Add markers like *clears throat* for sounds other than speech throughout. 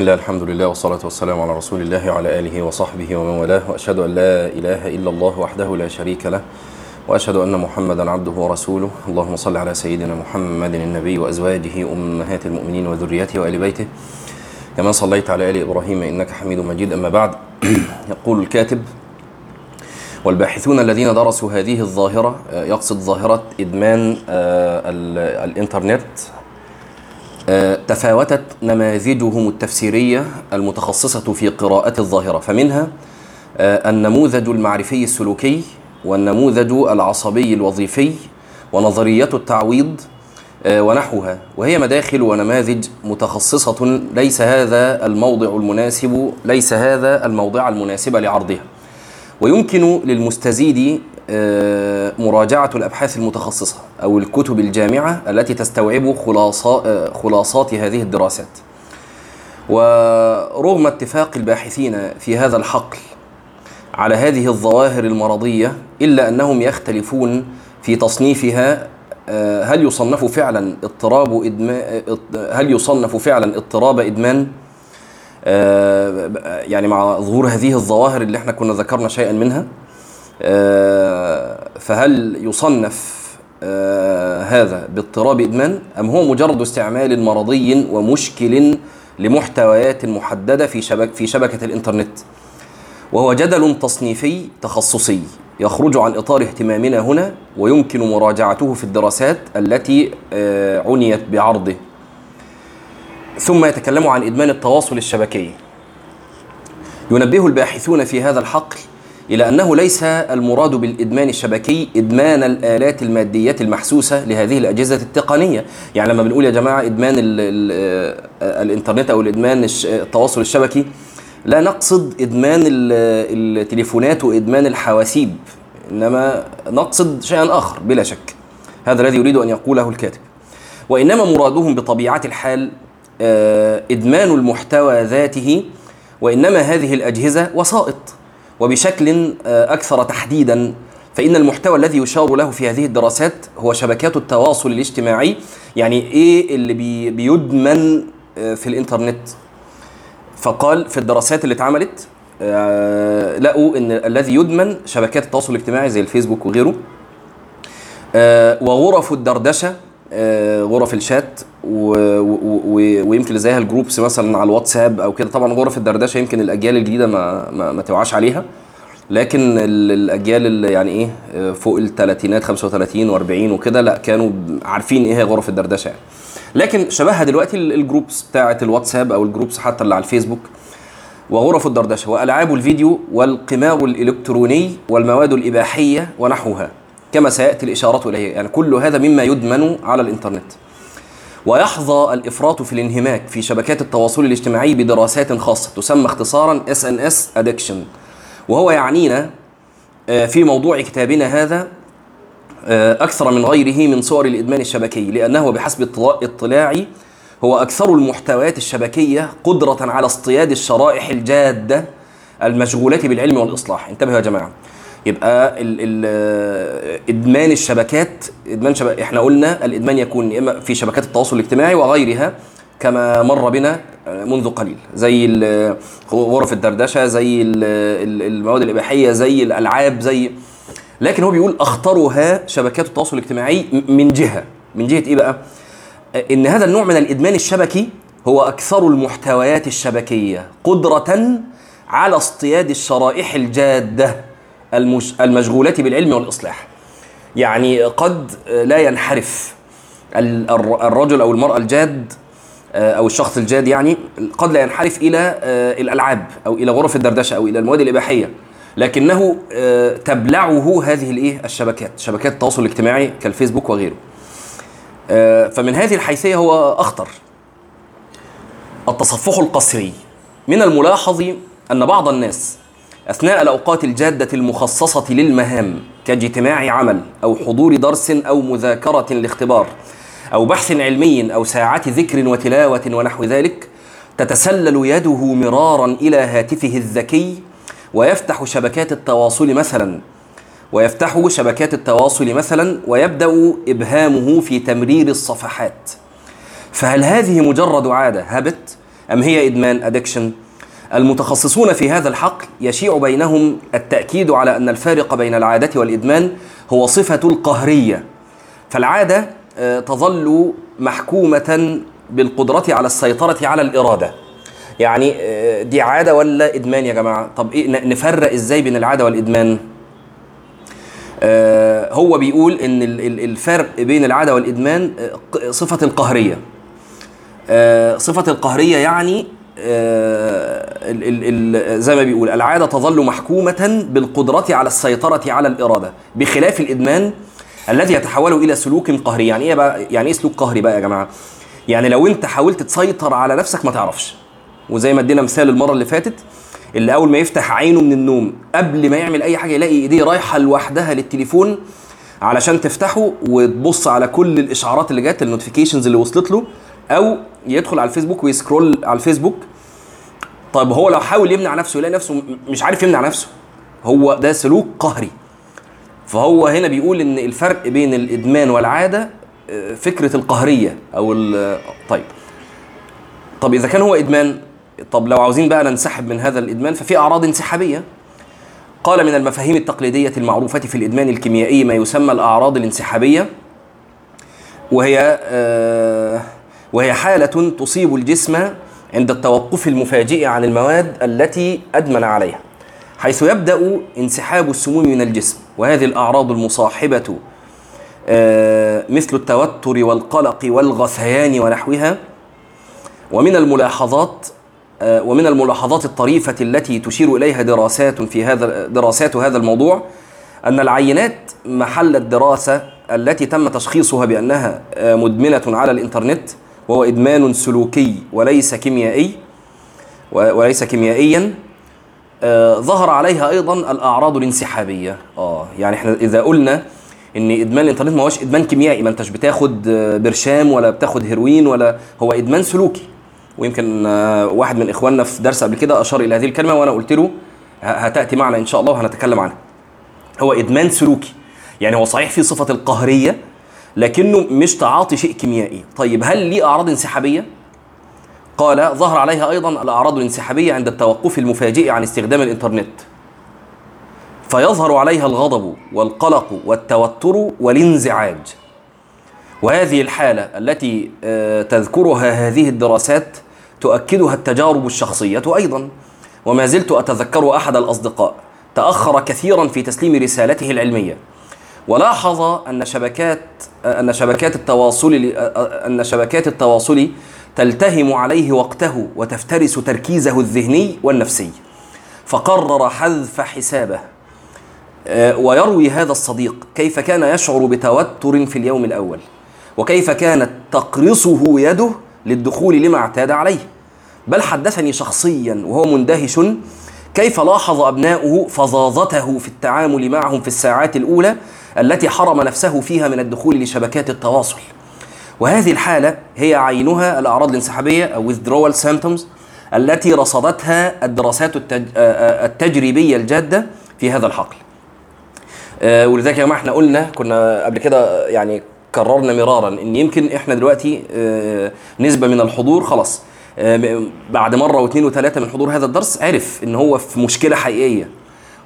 الله الحمد لله والصلاة والسلام على رسول الله وعلى آله وصحبه ومن والاه وأشهد أن لا إله إلا الله وحده لا شريك له وأشهد أن محمدا عبده ورسوله. اللهم صل على سيدنا محمد النبي وأزواجه أمهات المؤمنين وذريته وآل بيته. كما صليت على آل إبراهيم إنك حميد مجيد. أما بعد *clears throat* يقول الكاتب والباحثون الذين درسوا هذه الظاهرة يقصد ظاهرة إدمان الإنترنت تفاوتت نماذجهم التفسيرية المتخصصة في قراءة الظاهرة فمنها النموذج المعرفي السلوكي والنموذج العصبي الوظيفي ونظرية التعويض ونحوها. وهي مداخل ونماذج متخصصة ليس هذا الموضع المناسب ليس هذا الموضع المناسب لعرضها. ويمكن للمستزيد مراجعة الأبحاث المتخصصة أو الكتب الجامعة التي تستوعب خلاصات هذه الدراسات. ورغم اتفاق الباحثين في هذا الحقل على هذه الظواهر المرضية إلا أنهم يختلفون في تصنيفها هل يصنف فعلا اضطراب إدمان هل يصنف فعلا اضطراب إدمان؟ يعني مع ظهور هذه الظواهر اللي إحنا كنا ذكرنا شيئا منها فهل يصنف هذا باضطراب إدمان أم هو مجرد استعمال مرضي ومشكل لمحتويات محددة في شبك في شبكة الإنترنت؟ وهو جدل تصنيفي تخصصي يخرج عن إطار اهتمامنا هنا ويمكن مراجعته في الدراسات التي عنيت بعرضه. ثم يتكلم عن إدمان التواصل الشبكي. ينبه الباحثون في هذا الحقل إلى أنه ليس المراد بالإدمان الشبكي إدمان الآلات المادية المحسوسة لهذه الأجهزة التقنية. يعني لما بنقول يا جماعة إدمان ال ال الإنترنت أو الإدمان التواصل الشبكي لا نقصد إدمان التليفونات وإدمان الحواسيب إنما نقصد شيئا آخر بلا شك. هذا الذي يريد أن يقوله الكاتب. وإنما مرادهم بطبيعة الحال إدمان المحتوى ذاته وإنما هذه الأجهزة وسائط. وبشكل أكثر تحديدا فإن المحتوى الذي يشار له في هذه الدراسات هو شبكات التواصل الاجتماعي. يعني إيه اللي بي بيدمن في الإنترنت؟ فقال في الدراسات اللي اتعملت لقوا إن الذي يدمن شبكات التواصل الاجتماعي زي الفيسبوك وغيره وغرف الدردشة غرف الشات ويمكن زيها ال groups مثلا على الواتساب أو كده. طبعا غرف الدردشة يمكن الأجيال الجديدة ما ما, ما توعاش عليها. لكن الأجيال اللي يعني إيه فوق الثلاثينات 35 و40 وكده لا كانوا عارفين إيه هي غرف الدردشة يعني. لكن شبهها دلوقتي ال groups بتاعه الواتساب أو ال groups حتى اللي على الفيسبوك وغرف الدردشة وألعاب الفيديو والقمار الإلكتروني والمواد الإباحية ونحوها كما سيأتي الاشاره إليه. يعني كل هذا مما يدمن على الإنترنت. ويحظى الإفراط في الانهماك في شبكات التواصل الاجتماعي بدراسات خاصة تسمى اختصارا SNS Addiction. وهو يعنينا في موضوع كتابنا هذا أكثر من غيره من صور الإدمان الشبكي لأنه بحسب اطلاعي هو أكثر المحتويات الشبكية قدرة على اصطياد الشرائح الجادة المشغولة بالعلم والإصلاح. انتبهوا يا جماعة. يبقى ال ال إدمان الشبكات إدمان شبك إحنا قلنا الإدمان يكون إما في شبكات التواصل الاجتماعي وغيرها كما مر بنا منذ قليل زي غرف الدردشة زي المواد الإباحية زي الألعاب زي لكن هو بيقول أخطرها شبكات التواصل الاجتماعي من جهة. من جهة إيه بقى؟ إن هذا النوع من الإدمان الشبكي هو أكثر المحتويات الشبكية قدرة على اصطياد الشرائح الجادة. المشغولة بالعلم والإصلاح. يعني قد لا ينحرف الرجل أو المرأة الجاد أو الشخص الجاد يعني قد لا ينحرف إلى الألعاب أو إلى غرف الدردشة أو إلى المواد الإباحية. لكنه تبلعه هذه الإيه؟ الشبكات شبكات التواصل الاجتماعي كالفيسبوك وغيره. فمن هذه الحيثية هو أخطر. التصفح القسري. من الملاحظ أن بعض الناس أثناء الأوقات الجادة المخصصة للمهام كاجتماع عمل أو حضور درس أو مذاكرة لاختبار أو بحث علمي أو ساعات ذكر وتلاوة ونحو ذلك تتسلل يده مرارا إلى هاتفه الذكي ويفتح شبكات التواصل مثلا. ويفتح شبكات التواصل مثلا ويبدأ إبهامه في تمرير الصفحات. فهل هذه مجرد عادة هبت أم هي إدمان ادكشن المتخصصون في هذا الحقل يشيع بينهم التأكيد على أن الفارق بين العادة والإدمان هو صفة القهرية. فالعادة آه، تظل محكومة بالقدرة على السيطرة على الإرادة. يعني آه، دي عادة ولا إدمان يا جماعة؟ طب ن- نفرق إزاي بين العادة والإدمان؟ آه، هو بيقول إن ال- ال- الفرق بين العادة والإدمان صفة القهرية. صفة القهرية يعني زي ما بيقول العادة تظل محكومة بالقدرة على السيطرة على الإرادة بخلاف الإدمان الذي يتحول إلى سلوك قهري. يعني إيه بقى؟ يعني إيه سلوك قهري بقى يا جماعة؟ يعني لو أنت حاولت تسيطر على نفسك ما تعرفش. وزي ما ادينا مثال المرة اللي فاتت اللي أول ما يفتح عينه من النوم قبل ما يعمل أي حاجة يلاقي إيديه رايحة لوحدها للتليفون علشان تفتحه وتبص على كل الإشعارات اللي جت ال notifications اللي وصلت له. أو يدخل على الفيسبوك وي scroll على الفيسبوك. طيب هو لو حاول يمنع نفسه يلاقي نفسه مش عارف يمنع نفسه هو ده سلوك قهري. فهو هنا بيقول إن الفرق بين الإدمان والعادة آه، فكرة القهرية أو طيب. طب إذا كان هو إدمان طب لو عاوزين بقى ننسحب من هذا الإدمان ففي أعراض انسحابية. قال من المفاهيم التقليدية المعروفة في الإدمان الكيميائي ما يسمى الأعراض الانسحابية وهي آه، وهي حالة تصيب الجسم عند التوقف المفاجئ عن المواد التي أدمن عليها حيث يبدأ انسحاب السموم من الجسم. وهذه الأعراض المصاحبة آه، مثل التوتر والقلق والغثيان ونحوها. ومن الملاحظات آه، ومن الملاحظات الطريفة التي تشير إليها دراسات في هذا دراسات هذا الموضوع أن العينات محل الدراسة التي تم تشخيصها بأنها آه، مدمنة على الإنترنت وهو إدمان سلوكي وليس كيميائي وليس كيميائيا آه، ظهر عليها أيضا الأعراض الانسحابية. آه يعني إحنا إذا قلنا إن إدمان الإنترنت ما هوش إدمان كيميائي ما أنتش بتاخد آه، برشام ولا بتاخد هيروين ولا هو إدمان سلوكي. ويمكن آه، واحد من إخواننا في درس قبل كده أشار إلى هذه الكلمة وأنا قلت له هتأتي معنا إن شاء الله وهنتكلم عنها. هو إدمان سلوكي. يعني هو صحيح في صفة القهرية لكنه مش تعاطي شيء كيميائي. طيب هل ليه أعراض انسحابية؟ قال ظهر عليها أيضا الأعراض الانسحابية عند التوقف المفاجئ عن استخدام الإنترنت. فيظهر عليها الغضب والقلق والتوتر والانزعاج. وهذه الحالة التي آه، تذكرها هذه الدراسات تؤكدها التجارب الشخصية أيضا. وما زلت أتذكر أحد الأصدقاء تأخر كثيرا في تسليم رسالته العلمية. ولاحظ أن شبكات أن شبكات التواصل أن شبكات التواصل تلتهم عليه وقته وتفترس تركيزه الذهني والنفسي فقرر حذف حسابه. آه، ويروي هذا الصديق كيف كان يشعر بتوتر في اليوم الأول؟ وكيف كانت تقرصه يده للدخول لما اعتاد عليه؟ بل حدثني شخصيا وهو مندهش كيف لاحظ أبناؤه فظاظته في التعامل معهم في الساعات الأولى التي حرم نفسه فيها من الدخول لشبكات التواصل وهذه الحالة هي عينها الأعراض الانسحابية أو withdrawal symptoms التي رصدتها الدراسات. آه، آه، التجريبية الجادة في هذا الحقل آه، ولذلك يا جماعة إحنا قلنا كنا قبل كده يعني كررنا مرارا إن يمكن إحنا دلوقتي نسبة من الحضور خلاص بعد مرة واثنين وثلاثة من حضور هذا الدرس عرف إن هو في مشكلة حقيقية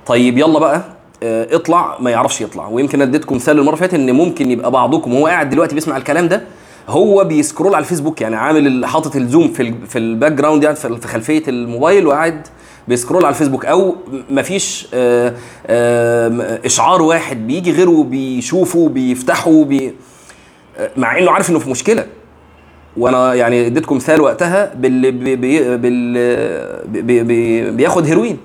طيب يلا بقى اطلع ما يعرفش يطلع. ويمكن اديتكم مثال المرة اللي فاتت إن ممكن يبقى بعضكم وهو قاعد دلوقتي بيسمع الكلام ده هو بي scroll على الفيسبوك يعني عامل حاطط ال Zoom في في ال background يعني في في خلفية الموبايل وقاعد بي scroll على الفيسبوك. أو مفيش آه، آه، إشعار واحد بيجي غيره بيشوفه بيفتحه بي آه، مع إنه عارف إنه في مشكلة. وأنا يعني اديتكم مثال وقتها باللي بي بي بي بي بياخد هيروين.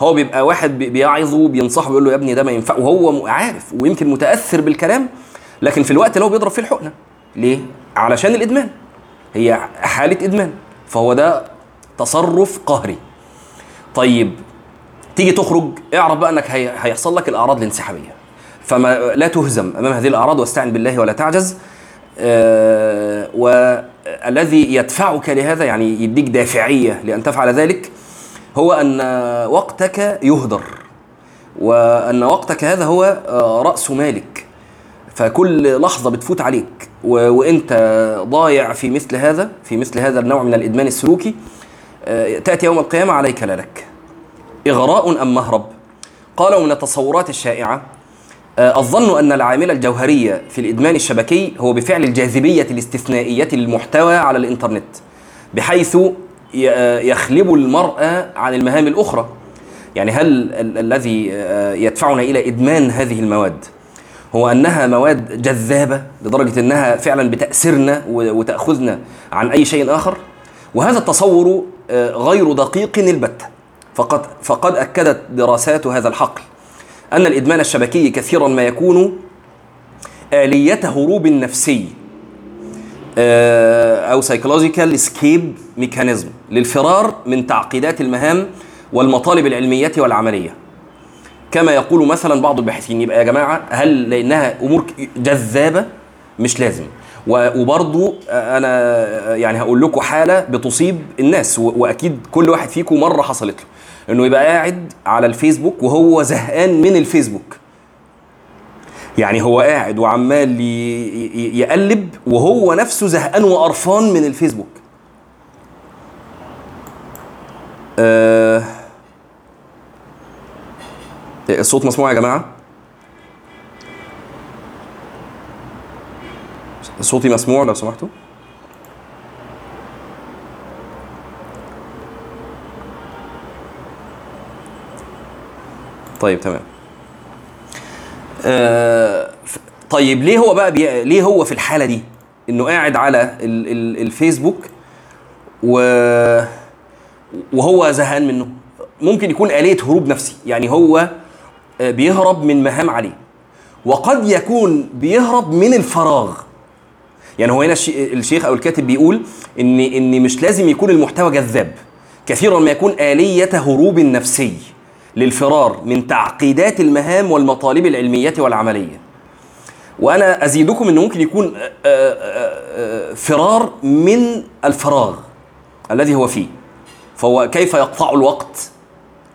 هو بيبقى واحد بي- بيعظه بينصحه بيقول له يا ابني ده ما ينفع وهو عارف ويمكن متأثر بالكلام لكن في الوقت اللي هو بيضرب فيه الحقنة. ليه؟ علشان الإدمان. هي حالة إدمان. فهو ده تصرف قهري. طيب تيجي تخرج اعرف بقى إنك هي... هيحصل لك الأعراض الانسحابية. فما لا تهزم أمام هذه الأعراض واستعن بالله ولا تعجز. آه والذي يدفعك لهذا يعني يديك دافعية لأن تفعل ذلك هو أن وقتك يهدر وأن وقتك هذا هو آه، رأس مالك. فكل لحظة بتفوت عليك و... وإنت ضايع في مثل هذا في مثل هذا النوع من الإدمان السلوكي آه، تأتي يوم القيامة عليك لا لك. إغراء أم مهرب. قالوا من التصورات الشائعة آه، الظن أن العامل الجوهرية في الإدمان الشبكي هو بفعل الجاذبية الاستثنائية للمحتوى على الإنترنت بحيث يخلب المرء عن المهام الأخرى. يعني هل ال- الذي آه، يدفعنا إلى إدمان هذه المواد هو أنها مواد جذابة لدرجة أنها فعلا بتأسرنا وتأخذنا عن أي شيء آخر؟ وهذا التصور آه، غير دقيق البتة فقد فقد أكدت دراسات هذا الحقل أن الإدمان الشبكي كثيرا ما يكون آلية هروب نفسي آه، أو psychological escape mechanism للفرار من تعقيدات المهام والمطالب العلمية والعملية. كما يقول مثلا بعض الباحثين يبقى يا جماعة هل لأنها أمور جذابة؟ مش لازم. وبرضو أنا يعني هقول لكم حالة بتصيب الناس و- وأكيد كل واحد فيكم مرة حصلت له. إنه يبقى قاعد على الفيسبوك وهو زهقان من الفيسبوك. يعني هو قاعد وعمال يقلب وهو نفسه زهقان وقرفان من الفيسبوك. آه الصوت مسموع يا جماعة؟ صوتي مسموع لو سمحتوا. طيب تمام. آه طيب ليه هو بقى بي... ليه هو في الحالة دي؟ إنه قاعد على ال... ال... الفيسبوك و وهو زهقان منه. ممكن يكون آلية هروب نفسي. يعني هو آه، بيهرب من مهام عليه وقد يكون بيهرب من الفراغ. يعني هو هنا الش- الشيخ أو الكاتب بيقول إن إن مش لازم يكون المحتوى جذاب. كثيرا ما يكون آلية هروب نفسي للفرار من تعقيدات المهام والمطالب العلمية والعملية. وأنا أزيدكم إنه ممكن يكون آه، آه، فرار من الفراغ الذي هو فيه. فهو كيف يقطع الوقت؟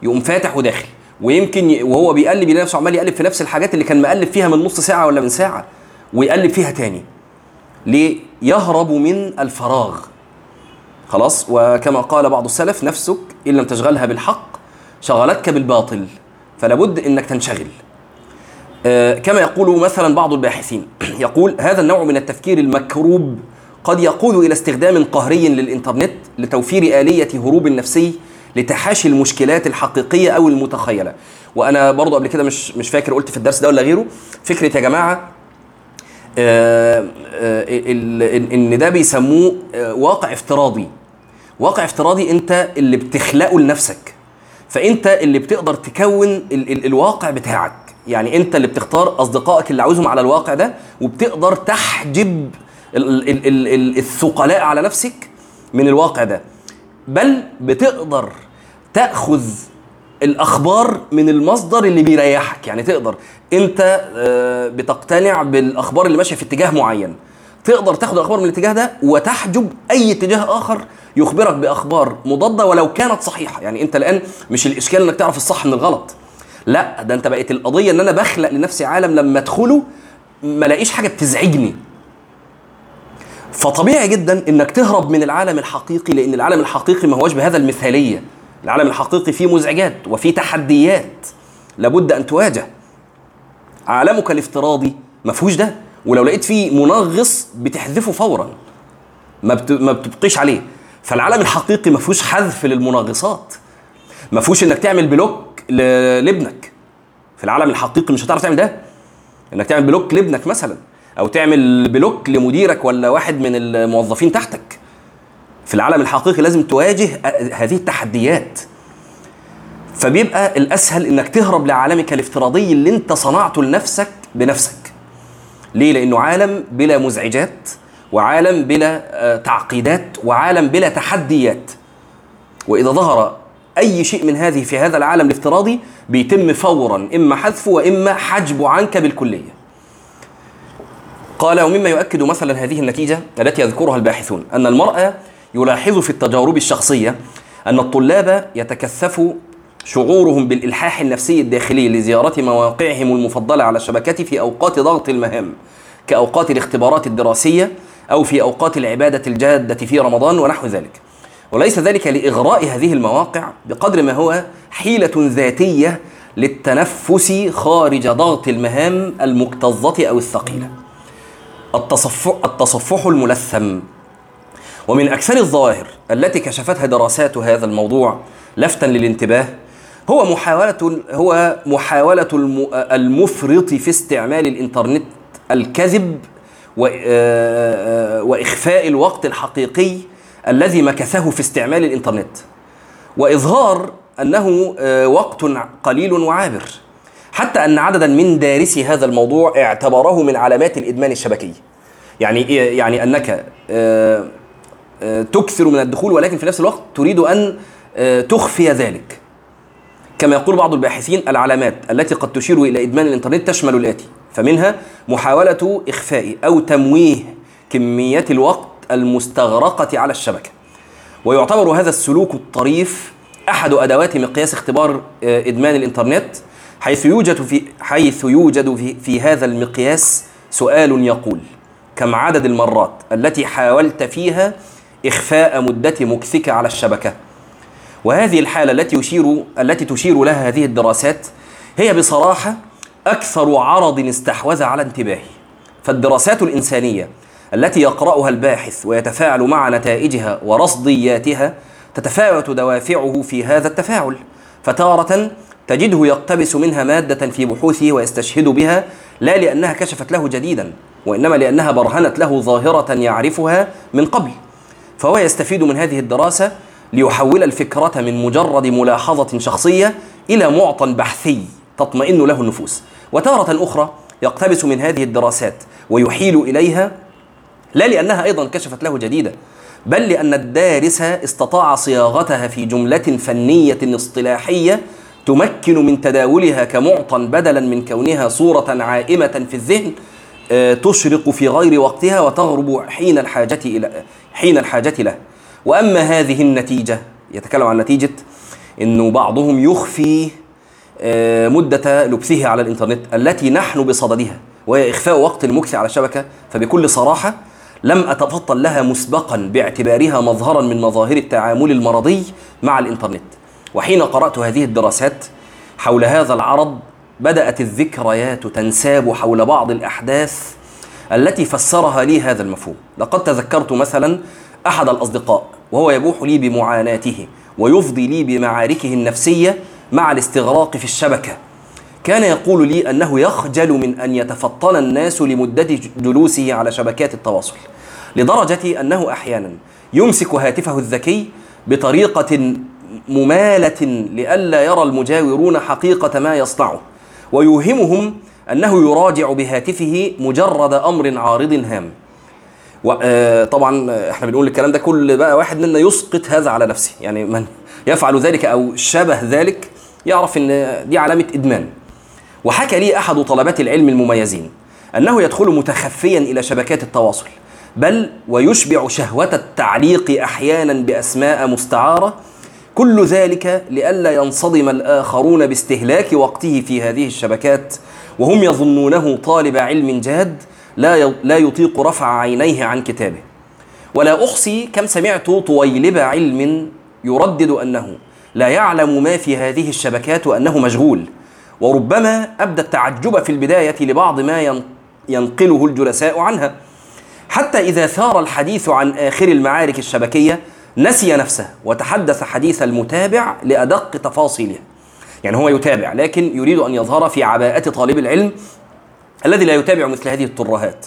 يقوم فاتح وداخل. ويمكن وهو بيقلب يلاقي نفسه عمال يقلب في نفس الحاجات اللي كان مقلب فيها من نص ساعة ولا من ساعة ويقلب فيها تاني. ليه يهرب من الفراغ. خلاص؟ وكما قال بعض السلف نفسك إن لم تشغلها بالحق شغلتك بالباطل فلا بد إنك تنشغل. آه، كما يقول مثلا بعض الباحثين. *clears throat* يقول هذا النوع من التفكير المكروب قد يقود إلى استخدام قهري للإنترنت لتوفير آلية هروب نفسي لتحاشي المشكلات الحقيقية أو المتخيلة. وأنا برضو قبل كده مش مش فاكر قلت في الدرس ده ولا غيره. فكرة يا جماعة آه، آه، ال- ال- إن ده بيسموه آه، واقع افتراضي. واقع افتراضي أنت اللي بتخلقه لنفسك. فأنت اللي بتقدر تكون ال ال الواقع بتاعك. يعني أنت اللي بتختار أصدقائك اللي عاوزهم على الواقع ده وبتقدر تحجب الثقلاء على نفسك من الواقع ده. بل بتقدر تأخذ الأخبار من المصدر اللي بيريحك. يعني تقدر. انت آه، بتقتنع بالأخبار اللي ماشية في اتجاه معين. تقدر تاخد الأخبار من الاتجاه ده وتحجب أي اتجاه آخر يخبرك بأخبار مضادة ولو كانت صحيحة. يعني انت الآن مش الإشكال إنك تعرف الصح من الغلط. لا ده انت بقت القضية إن أنا بخلق لنفسي عالم لما أدخله ما حاجة بتزعجني. فطبيعي جدا إنك تهرب من العالم الحقيقي لأن العالم الحقيقي ما هوش بهذا المثالية. العالم الحقيقي فيه مزعجات وفيه تحديات لابد أن تواجه. عالمك الافتراضي ما فيهوش ده ولو لقيت فيه منغص بتحذفه فورا. ما. ما بتبقيش عليه. فالعالم الحقيقي ما فيهوش حذف للمنغصات. ما فيهوش إنك تعمل block. لابنك. في العالم الحقيقي مش هتعرف تعمل ده. إنك تعمل block لابنك مثلا. أو تعمل block لمديرك ولا واحد من الموظفين تحتك. في العالم الحقيقي لازم تواجه هذه التحديات. فبيبقى الأسهل إنك تهرب لعالمك الافتراضي اللي أنت صنعته لنفسك بنفسك. ليه؟ لأنه عالم بلا مزعجات وعالم بلا آه، تعقيدات وعالم بلا تحديات. وإذا ظهر أي شيء من هذه في هذا العالم الافتراضي بيتم فورا إما حذفه وإما حجبه عنك بالكلية. قال ومما يؤكد مثلا هذه النتيجة التي يذكرها الباحثون أن المرأة يلاحظ في التجارب الشخصية أن الطلاب يتكثفوا شعورهم بالإلحاح النفسي الداخلي لزيارة مواقعهم المفضلة على الشبكة في أوقات ضغط المهام كأوقات الاختبارات الدراسية أو في أوقات العبادة الجادة في رمضان ونحو ذلك. وليس ذلك لإغراء هذه المواقع بقدر ما هو حيلة ذاتية للتنفس خارج ضغط المهام المكتظة أو الثقيلة. التصفح, التصفح الملثم. ومن أكثر الظواهر التي كشفتها دراسات هذا الموضوع لفتا للانتباه هو محاولة هو محاولة المفرط في استعمال الإنترنت الكذب وإخفاء الوقت الحقيقي الذي مكثه في استعمال الإنترنت. وإظهار أنه وقت قليل وعابر. حتى أن عددا من دارسي هذا الموضوع اعتبره من علامات الإدمان الشبكي. يعني يعني أنك تكثر من الدخول ولكن في نفس الوقت تريد أن تخفي ذلك. كما يقول بعض الباحثين العلامات التي قد تشير إلى إدمان الإنترنت تشمل الآتي فمنها محاولة إخفاء أو تمويه كميات الوقت المستغرقة على الشبكة. ويعتبر هذا السلوك الطريف أحد أدوات مقياس اختبار إدمان الإنترنت. حيث يوجد في حيث يوجد في, في هذا المقياس سؤال يقول كم عدد المرات التي حاولت فيها إخفاء مدة مكثك على الشبكة؟ وهذه الحالة التي يشير التي تشير لها هذه الدراسات هي بصراحة أكثر عرض استحوذ على انتباهي. فالدراسات الإنسانية التي يقرأها الباحث ويتفاعل مع نتائجها ورصدياتها تتفاوت دوافعه في هذا التفاعل. فتارة تجده يقتبس منها مادة في بحوثه ويستشهد بها لا لأنها كشفت له جديدا وإنما لأنها برهنت له ظاهرة يعرفها من قبل. فهو يستفيد من هذه الدراسة ليحول الفكرة من مجرد ملاحظة شخصية إلى معطى بحثي تطمئن له النفوس. وتارة أخرى يقتبس من هذه الدراسات ويحيل إليها لا لأنها أيضا كشفت له جديدة بل لأن الدارس استطاع صياغتها في جملة فنية اصطلاحية تمكن من تداولها كمعطى بدلا من كونها صورة عائمة في الذهن تشرق في غير وقتها وتغرب حين الحاجة إلى حين الحاجة له. وأما هذه النتيجة يتكلم عن نتيجة أنه بعضهم يخفي مدة لبثه على الإنترنت التي نحن بصددها وهي إخفاء وقت المكث على الشبكة. فبكل صراحة لم أتفطن لها مسبقا باعتبارها مظهرا من مظاهر التعامل المرضي مع الإنترنت. وحين قرأت هذه الدراسات حول هذا العرض بدأت الذكريات تنساب حول بعض الأحداث التي فسرها لي هذا المفهوم. لقد تذكرت مثلا أحد الأصدقاء وهو يبوح لي بمعاناته ويفضي لي بمعاركه النفسية مع الاستغراق في الشبكة. كان يقول لي أنه يخجل من أن يتفطن الناس لمدة جلوسه على شبكات التواصل لدرجة أنه أحيانا يمسك هاتفه الذكي بطريقة ممالة لئلا يرى المجاورون حقيقة ما يصنعه. ويوهمهم أنه يراجع بهاتفه مجرد أمر عارض هام. طبعا إحنا بنقول الكلام ده كل بقى واحد منا يسقط هذا على نفسه. يعني من يفعل ذلك أو شبه ذلك يعرف إن دي علامة إدمان. وحكى لي أحد طلبات العلم المميزين أنه يدخل متخفيا إلى شبكات التواصل بل ويشبع شهوة التعليق أحيانا بأسماء مستعارة كل ذلك لئلا ينصدم الآخرون باستهلاك وقته في هذه الشبكات وهم يظنونه طالب علم جاد لا لا يطيق رفع عينيه عن كتابه. ولا أحصي كم سمعت طويلب علم يردد أنه لا يعلم ما في هذه الشبكات وأنه مشغول وربما أبدى التعجب في البداية لبعض ما ينقله الجلساء عنها. حتى إذا ثار الحديث عن آخر المعارك الشبكية نسي نفسه وتحدث حديث المتابع لأدق تفاصيلها يعني هو يتابع لكن يريد أن يظهر في عباءة طالب العلم الذي لا يتابع مثل هذه الترهات.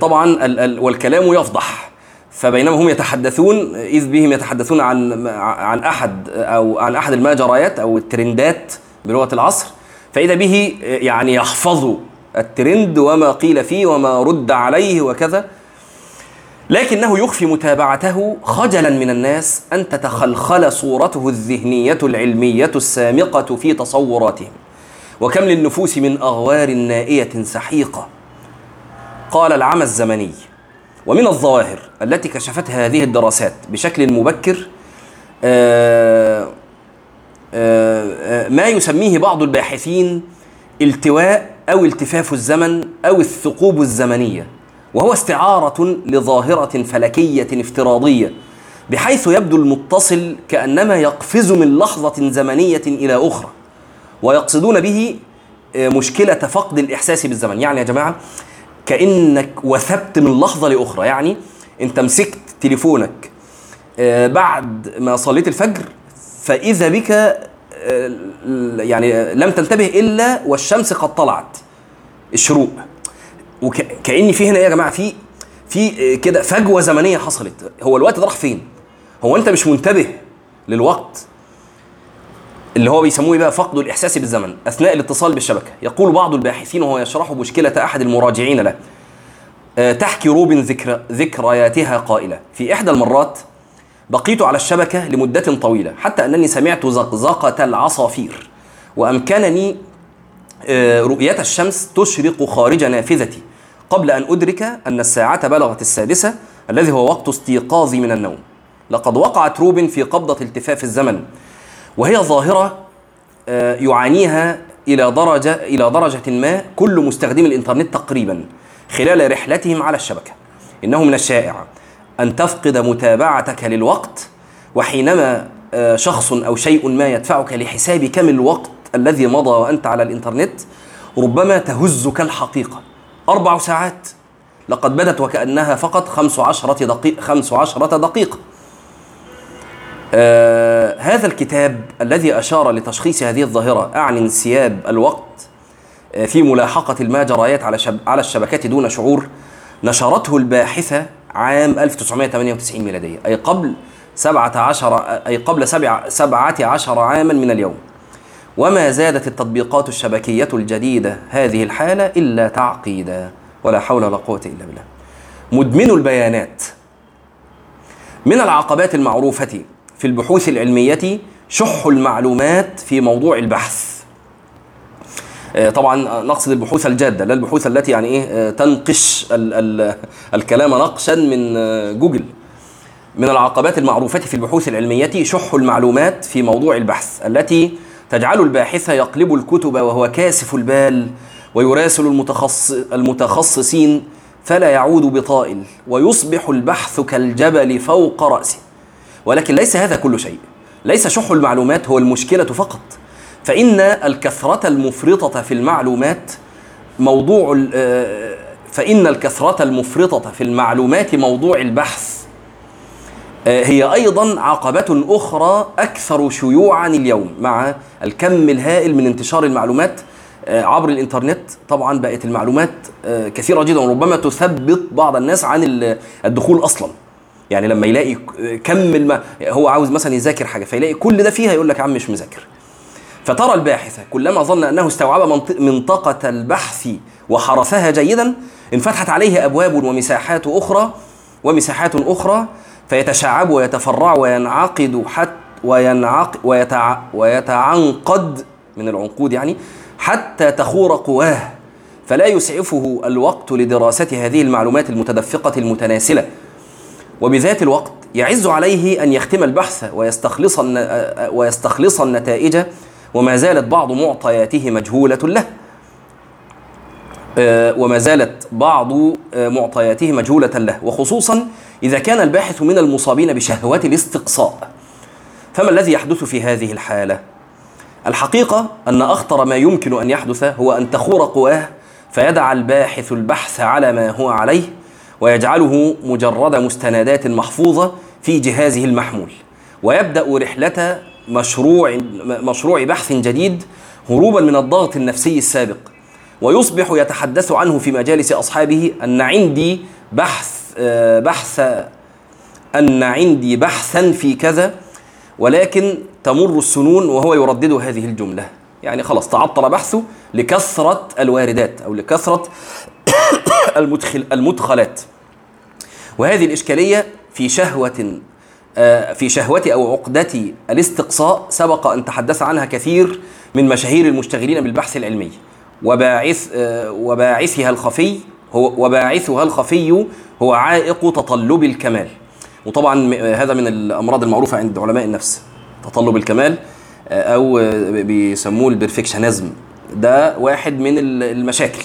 طبعا والكلام يفضح فبينما هم يتحدثون إذ بهم يتحدثون عن عن أحد أو عن أحد المجريات أو الترندات بلغة العصر فإذا به يعني يحفظ الترند وما قيل فيه وما رد عليه وكذا. لكنه يخفي متابعته خجلا من الناس أن تتخلخل صورته الذهنية العلمية السامقة في تصوراتهم. وكم للنفوس من أغوار نائية سحيقة. قال العمى الزمني ومن الظواهر التي كشفتها هذه الدراسات بشكل مبكر آآ آآ ما يسميه بعض الباحثين التواء أو التفاف الزمن أو الثقوب الزمنية. وهو استعارة لظاهرة فلكية افتراضية بحيث يبدو المتصل كأنما يقفز من لحظة زمنية إلى أخرى ويقصدون به آه، مشكلة فقد الإحساس بالزمن. يعني يا جماعة كأنك وثبت من لحظة لأخرى. يعني أنت مسكت تليفونك آه، بعد ما صليت الفجر فإذا بك آه، يعني لم تنتبه إلا والشمس قد طلعت الشروق. وكأن في هنا إيه يا جماعة؟ في في كده فجوة زمنية حصلت. هو الوقت ده راح فين؟ هو أنت مش منتبه للوقت اللي هو بيسموه إيه بقى؟ فقد الإحساس بالزمن أثناء الاتصال بالشبكة. يقول بعض الباحثين وهو يشرح مشكلة أحد المراجعين له آه، تحكي روبن ذكر ذكرياتها قائلة. في إحدى المرات بقيت على الشبكة لمدة طويلة حتى أنني سمعت زقزقه العصافير. وأمكنني آه، رؤية الشمس تشرق خارج نافذتي. قبل أن أدرك أن الساعة بلغت السادسة الذي هو وقت استيقاظي من النوم. لقد وقعت روبن في قبضة التفاف الزمن وهي ظاهرة آه، يعانيها إلى درجة إلى درجة ما كل مستخدمي الإنترنت تقريبا خلال رحلتهم على الشبكة. إنه من الشائع أن تفقد متابعتك للوقت وحينما آه، شخص أو شيء ما يدفعك لحساب كم الوقت الذي مضى وأنت على الإنترنت ربما تهزك الحقيقة. أربع ساعات. لقد بدت وكأنها فقط خمس عشرة دقيقة, خمس عشرة دقيقة. آه هذا الكتاب الذي أشار لتشخيص هذه الظاهرة أعني انسياب الوقت آه في ملاحقة الماجريات على شب على الشبكات دون شعور نشرته الباحثة عام 1998 ميلادية أي قبل 17 أي قبل 17 عاما من اليوم. وما زادت التطبيقات الشبكية الجديدة هذه الحالة إلا تعقيدا ولا حول ولا قوة إلا بالله. مدمن البيانات. من العقبات المعروفة في البحوث العلمية شح المعلومات في موضوع البحث. آه، طبعا نقصد البحوث الجادة لا البحوث التي يعني إيه آه، تنقش ال ال الكلام نقشا من آه، جوجل. من العقبات المعروفة في البحوث العلمية شح المعلومات في موضوع البحث التي تجعل الباحث يقلب الكتب وهو كاسف البال ويراسل المتخصص المتخصصين فلا يعود بطائل ويصبح البحث كالجبل فوق رأسه. ولكن ليس هذا كل شيء. ليس شح المعلومات هو المشكلة فقط. فإن الكثرة المفرطة في المعلومات موضوع آه، فإن الكثرة المفرطة في المعلومات موضوع البحث هي أيضا عقبة أخرى أكثر شيوعا اليوم مع الكم الهائل من انتشار المعلومات آه، عبر الإنترنت. طبعا بقت المعلومات كثيرة جدا وربما تثبط بعض الناس عن الدخول أصلا. يعني لما يلاقي كم الم... هو عاوز مثلا يذاكر حاجة فيلاقي كل ده فيها يقول لك عم مش مذاكر. فترى الباحث كلما ظن أنه استوعب منطقة البحث وحرثها جيدا انفتحت عليه أبواب ومساحات أخرى ومساحات أخرى فيتشعب ويتفرع وينعقد حتى وينعق ويتع... ويتعنقد من العنقود يعني حتى تخور قواه. فلا يسعفه الوقت لدراسة هذه المعلومات المتدفقة المتناسلة. وبذات الوقت يعز عليه أن يختم البحث ويستخلص ويستخلص النتائج وما زالت بعض معطياته مجهولة له. وما زالت بعض آه، معطياته مجهولة له وخصوصا إذا كان الباحث من المصابين بشهوة الاستقصاء. فما الذي يحدث في هذه الحالة؟ الحقيقة أن أخطر ما يمكن أن يحدث هو أن تخور قواه فيدع الباحث البحث على ما هو عليه ويجعله مجرد مستندات محفوظة في جهازه المحمول. ويبدأ رحلة مشروع مشروع بحث جديد هروبا من الضغط النفسي السابق. ويصبح يتحدث عنه في مجالس أصحابه أن عندي بحث آه، بحث أن عندي بحثا في كذا ولكن تمر السنون وهو يردد هذه الجملة. يعني خلاص تعطل بحثه لكثرة الواردات أو لكثرة *coughs* المدخل المدخلات. وهذه الإشكالية في شهوة آه، في شهوة أو عقدة الاستقصاء سبق أن تحدث عنها كثير من مشاهير المشتغلين بالبحث العلمي. وباعث آه، وباعثها الخفي هو وباعثها الخفي هو عائق تطلب الكمال. وطبعا هذا من الأمراض المعروفة عند علماء النفس تطلب الكمال آه، أو آه، بيسموه ال perfectionism ده واحد من ال- المشاكل.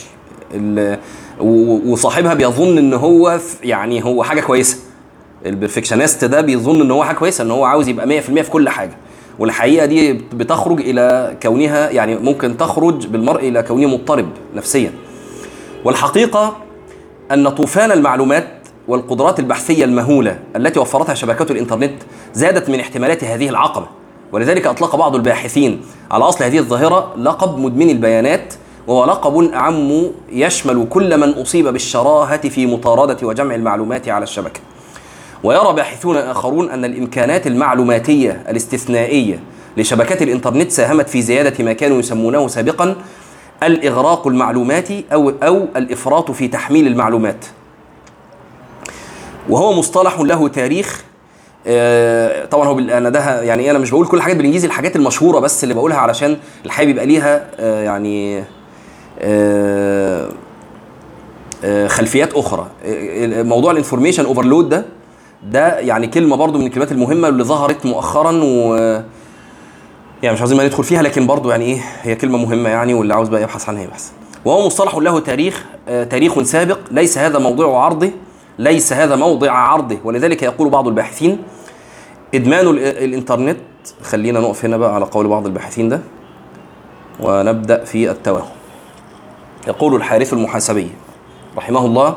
وصاحبها بيظن إن هو يعني هو حاجة كويسة. ال perfectionist ده بيظن إن هو حاجة كويسة إن هو عاوز يبقى 100% في كل حاجة. والحقيقة دي بتخرج إلى كونها يعني ممكن تخرج بالمرء إلى كونه مضطرب نفسيا. والحقيقة أن طوفان المعلومات والقدرات البحثية المهولة التي وفرتها شبكات الإنترنت زادت من احتمالات هذه العقبة. ولذلك أطلق بعض الباحثين على أصل هذه الظاهرة لقب مدمن البيانات وهو لقب اعم يشمل كل من أصيب بالشراهة في مطاردة وجمع المعلومات على الشبكة. ويرى باحثون آخرون أن الإمكانات المعلوماتية الاستثنائية لشبكات الإنترنت ساهمت في زيادة ما كانوا يسمونه سابقا الإغراق المعلوماتي أو أو الإفراط في تحميل المعلومات. وهو مصطلح له تاريخ آه، طبعا هو أنا ده يعني أنا مش بقول كل الحاجات بالإنجليزي الحاجات المشهورة بس اللي بقولها علشان الحقيقة بيبقى ليها آه، يعني آه، خلفيات أخرى موضوع الإنفورميشن أوفرلود ده ده يعني كلمة برضو من الكلمات المهمة اللي ظهرت مؤخرا و يعني مش عاوزين ما ندخل فيها لكن برضو يعني إيه هي كلمة مهمة يعني واللي عاوز بقى يبحث عنها يبحث. وهو مصطلح له تاريخ آه، تاريخ سابق ليس هذا موضوع عرضه ليس هذا موضع عرضه ولذلك يقول بعض الباحثين إدمان ال- الإنترنت خلينا نقف هنا بقى على قول بعض الباحثين ده ونبدأ في التوهم. يقول الحارث المحاسبي رحمه الله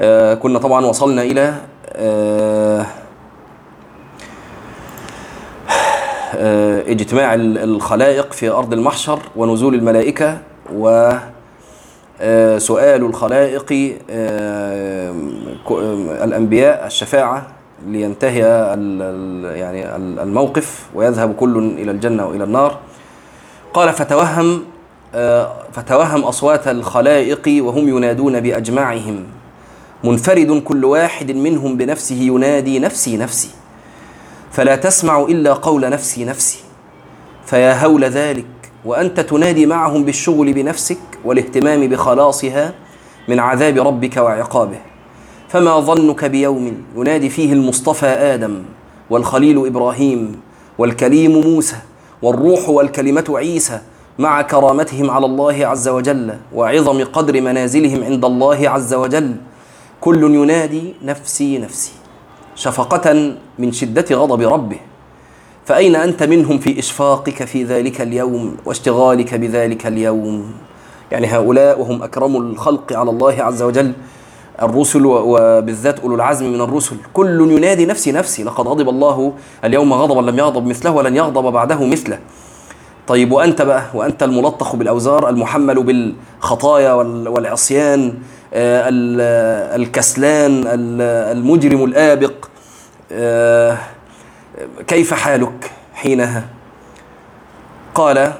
آه كنا طبعا وصلنا إلى آه آه اجتماع ال- الخلائق في أرض المحشر ونزول الملائكة و آه، سؤال الخلائق الأنبياء الشفاعة لينتهي يعني ال- الموقف ويذهب كل إلى الجنة وإلى النار. قال فتوهم فتوهم أصوات الخلائق وهم ينادون بأجمعهم. منفرد كل واحد منهم بنفسه ينادي نفسي نفسي. فلا تسمع إلا قول نفسي نفسي. فيا هول ذلك وأنت تنادي معهم بالشغل بنفسك والاهتمام بخلاصها من عذاب ربك وعقابه. فما ظنك بيوم ينادي فيه المصطفى آدم والخليل إبراهيم والكليم موسى والروح والكلمة عيسى مع كرامتهم على الله عز وجل وعظم قدر منازلهم عند الله عز وجل. كل ينادي نفسي نفسي شفقة من شدة غضب ربه. فأين أنت منهم في إشفاقك في ذلك اليوم واشتغالك بذلك اليوم؟ يعني هؤلاء وهم أكرم الخلق على الله عز وجل الرسل وبالذات أولو العزم من الرسل. كل ينادي نفسي نفسي لقد غضب الله اليوم غضبا لم يغضب مثله ولن يغضب بعده مثله. طيب وأنت بقى؟ وأنت الملطخ بالأوزار المحمل بالخطايا وال- والعصيان ال- الكسلان ال- المجرم الآبق آه، كيف حالك حينها؟ قال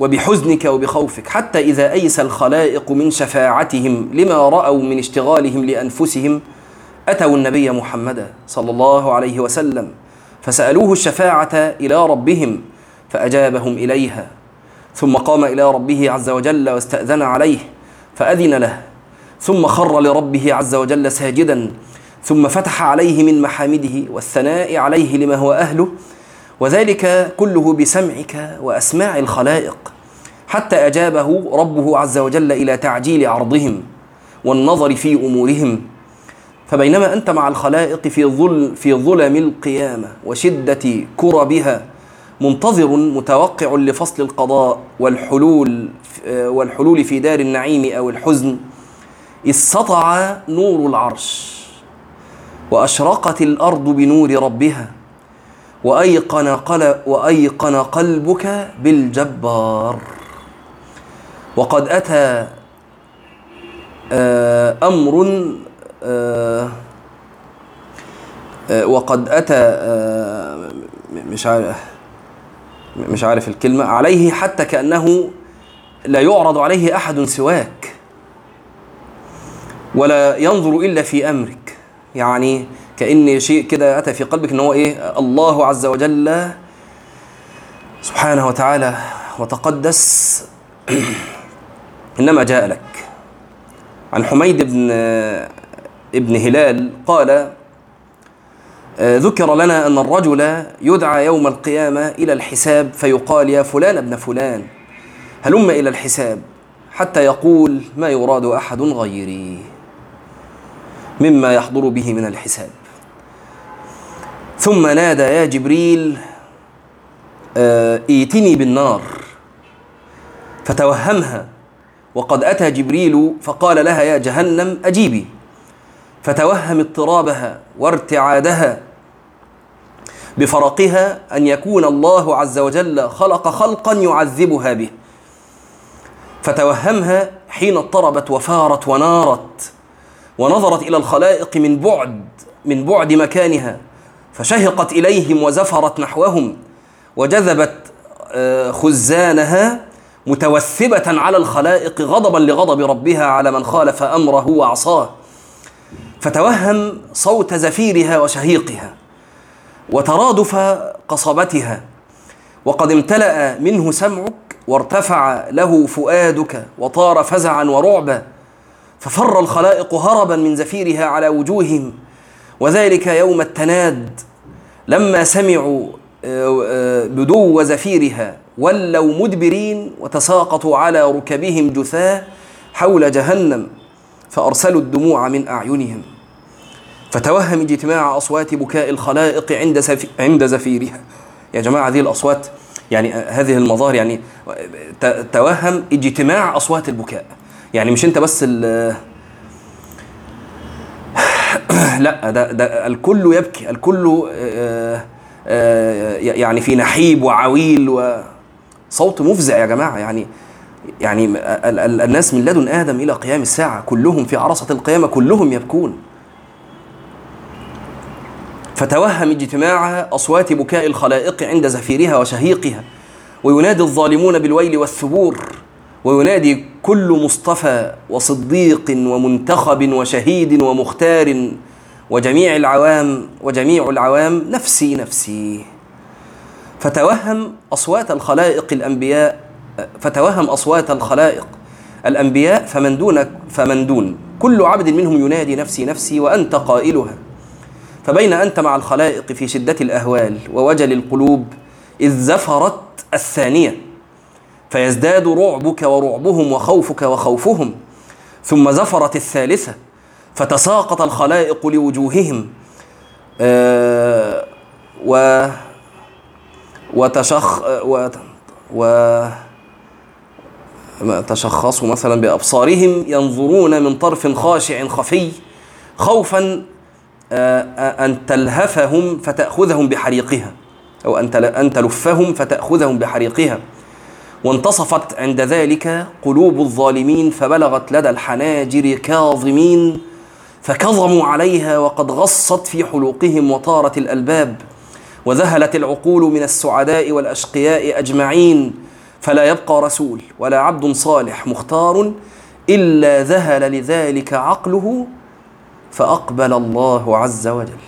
وبحزنك وبخوفك حتى إذا أيس الخلائق من شفاعتهم لما رأوا من اشتغالهم لأنفسهم أتوا النبي محمدا صلى الله عليه وسلم فسألوه الشفاعة إلى ربهم فأجابهم إليها ثم قام إلى ربه عز وجل واستأذن عليه فأذن له ثم خر لربه عز وجل ساجدا ثم فتح عليه من محامده والثناء عليه لما هو أهله وذلك كله بسمعك وأسماع الخلائق حتى أجابه ربه عز وجل إلى تعجيل عرضهم والنظر في أمورهم. فبينما أنت مع الخلائق في ظل في ظلم القيامة وشدة كربها منتظر متوقع لفصل القضاء والحلول والحلول في دار النعيم أو الحزن سطع نور العرش وأشرقت الأرض بنور ربها وأيقن, قل وأيقن قلبك بالجبار. وقد أتى آه، أمر آه، آه، وقد آه، مش عارف مش عارف الكلمة عليه حتى كأنه لا يعرض عليه أحد سواك. ولا ينظر إلا في أمرك. يعني كأن شيء كده أتى في قلبك إن هو إيه؟ الله عز وجل سبحانه وتعالى وتقدس. *clears throat* إنما جاء لك. عن حميد بن ابن هلال قال آه، ذكر لنا أن الرجل يدعى يوم القيامة إلى الحساب فيقال يا فلان ابن فلان هلم إلى الحساب حتى يقول ما يراد أحد غيري. مما يحضر به من الحساب. ثم نادى يا جبريل آه، ائتني بالنار. فتوهمها. وقد أتى جبريل فقال لها يا جهنم أجيبي فتوهم اضطرابها وارتعادها بفرقها أن يكون الله عز وجل خلق خلقا يعذبها به. فتوهمها حين اضطربت وفارت ونارت. ونظرت إلى الخلائق من بعد من بعد مكانها فشهقت إليهم وزفرت نحوهم وجذبت آه، خزانها متوثبة على الخلائق غضبا لغضب ربها على من خالف أمره وعصاه. فتوهم صوت زفيرها وشهيقها وترادف قصبتها وقد امتلأ منه سمعك وارتفع له فؤادك وطار فزعا ورعبا. ففر الخلائق هربا من زفيرها على وجوههم وذلك يوم التناد. لما سمعوا آه، آه، بدو زفيرها ولوا مدبرين وتساقطوا على ركبهم جثاه حول جهنم فأرسلوا الدموع من أعينهم. فتوهم اجتماع أصوات بكاء الخلائق عند. عند زفيرها. يا جماعة هذه الأصوات يعني هذه المظاهر يعني توهم اجتماع أصوات البكاء. يعني مش أنت بس ال... *clears throat* لا ده, ده الكل يبكي الكل آه، آه، يعني في نحيب وعويل وصوت مفزع يا جماعة. يعني يعني ال- ال- الناس من لدن آدم إلى قيام الساعة كلهم في عرصة القيامة كلهم يبكون. فتوهم اجتماع أصوات بكاء الخلائق عند زفيرها وشهيقها وينادي الظالمون بالويل والثبور. وينادي كل مصطفى وصديق ومنتخب وشهيد ومختار وجميع العوام وجميع العوام نفسي نفسي. فتوهم أصوات الخلائق الأنبياء فتوهم أصوات الخلائق الأنبياء فمن دون فمن دون. كل عبد منهم ينادي نفسي نفسي وأنت قائلها. فبين أنت مع الخلائق في شدة الأهوال ووجل القلوب إذ زفرت الثانية. فيزداد رعبك ورعبهم وخوفك وخوفهم. ثم زفرت الثالثة فتساقط الخلائق لوجوههم. آه و وتشخ و, و تشخصوا مثلا بأبصارهم ينظرون من طرف خاشع خفي خوفا آه، أن تلهفهم فتأخذهم بحريقها أو أن تلفهم فتأخذهم بحريقها. وانتصفت عند ذلك قلوب الظالمين فبلغت لدى الحناجر كاظمين فكظموا عليها وقد غصت في حلوقهم وطارت الألباب وذهلت العقول من السعداء والأشقياء أجمعين فلا يبقى رسول ولا عبد صالح مختار إلا ذهل لذلك عقله فأقبل الله عز وجل.